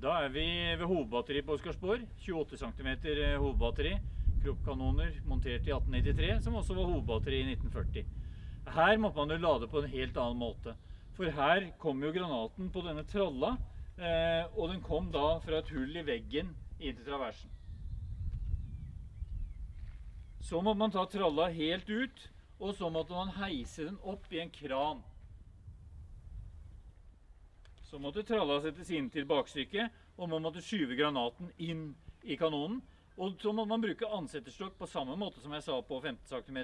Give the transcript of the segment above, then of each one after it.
Da er vi ved hovedbatteri på Oscarsborg. 28 cm hovedbatteri. Kroppkanoner montert i 1893, som også var hovedbatteri i 1940. Her måtte man jo lade på en helt annen måte. For her kom jo granaten på denne tralla, eh, og den kom da fra et hull i veggen inn til traversen. Så måtte man ta tralla helt ut, og så måtte man heise den opp i en kran. Så måtte tralla settes inn til bakstykket, og man måtte skyve granaten inn i kanonen. Og så måtte man bruke ansetterstokk på samme måte som jeg sa på 15 cm,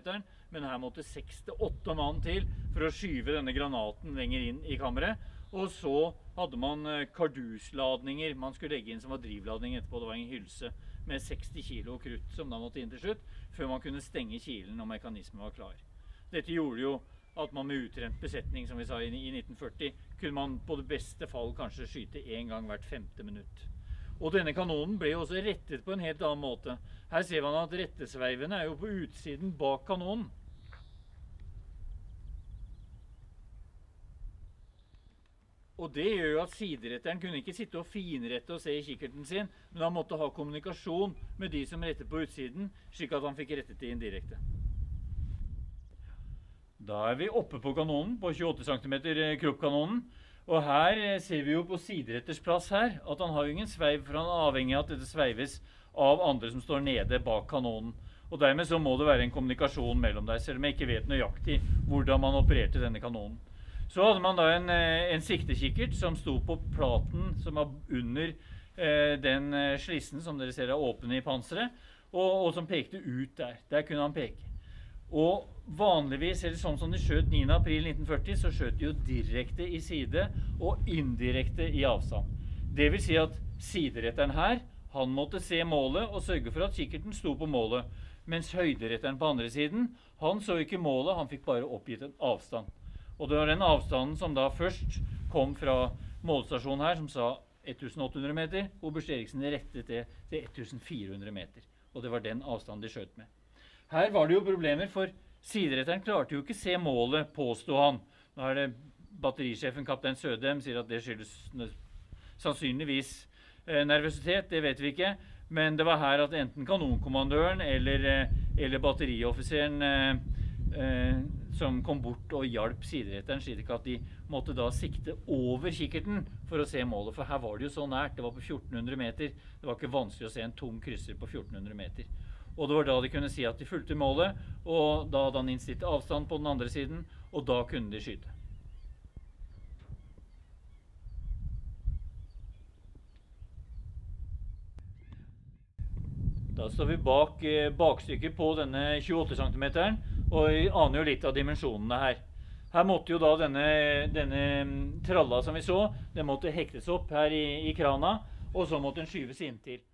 men her måtte 6-8 mann til for å skyve denne granaten lenger inn i kammeret. Og så hadde man eh, kardusladninger man skulle legge inn som var drivladning etterpå. Det var en hylse med 60 kg krutt som da måtte inn til slutt, før man kunne stenge kilen når mekanismen var klar. Dette gjorde jo at man med utrent besetning, som vi sa i 1940, kunne man på det beste fall kanskje skyte én gang hvert femte minutt. Og denne kanonen ble jo også rettet på en helt annen måte. Her ser man at rettesveivene er jo på utsiden bak kanonen. Og det gjør jo at sideretteren kunne ikke sitte og finrette og se i kikkerten sin, men han måtte ha kommunikasjon med de som rettet på utsiden, slik at han fikk rettet det indirekte. Da er vi oppe på kanonen, på 28 cm kroppkanonen. Og her eh, ser vi jo på sideretters plass her at han har ingen sveiv, for han er avhengig av at dette sveives av andre som står nede bak kanonen. Og dermed så må det være en kommunikasjon mellom der, selv om jeg ikke vet nøyaktig hvordan man opererte denne kanonen. Så hadde man da en, eh, en siktekikkert som sto på platen som var under eh, den eh, slissen som dere ser er åpen i panseret, og, og, som pekte ut der. Der kunne han peke. Og vanligvis, eller sånn som de skjøt 9.4.1940, så skjøt de jo direkte i side og indirekte i avstand. Det vil si at sideretteren her, han måtte se målet og sørge for at kikkerten sto på målet. Mens høyderetteren på andre siden, han så ikke målet, han fikk bare oppgitt en avstand. Og det var den avstanden som da først kom fra målstasjonen her, som sa 1800 meter, og Busch Eriksen rettet det til 1400 meter. Og det var den avstanden de skjøt med. Her var det jo problemer, for sideretteren klarte jo ikke se målet, påsto han. Nå er det batterisjefen, kaptein Sødem, sier at det skyldes sannsynligvis eh, nervøsitet. Det vet vi ikke. Men det var her at enten kanonkommandøren eller, eh, eller batterioffiseren eh, eh, som kom bort og hjalp sideretteren, slik at de måtte da sikte over kikkerten for å se målet. For her var det jo så nært. Det var på 1400 meter. Det var ikke vanskelig å se en tom krysser på 1400 meter. Og det var da de kunne si at de fulgte målet, og da hadde han innstilt avstand på den andre siden, og da kunne de skyte. Da står vi bak eh, bakstykket på denne 28 cm, og vi aner jo litt av dimensjonene her. Her måtte jo da denne, denne mm, tralla som vi så, den måtte hektes opp her i, i krana, og så måtte den skyves inntil.